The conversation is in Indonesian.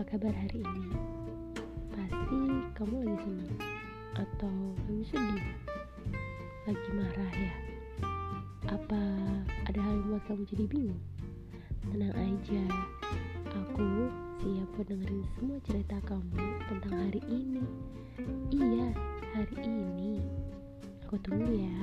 apa kabar hari ini? Pasti kamu lagi senang atau lagi sedih? Lagi marah ya? Apa ada hal yang buat kamu jadi bingung? Tenang aja, aku siap buat dengerin semua cerita kamu tentang hari ini. Iya, hari ini. Aku tunggu ya.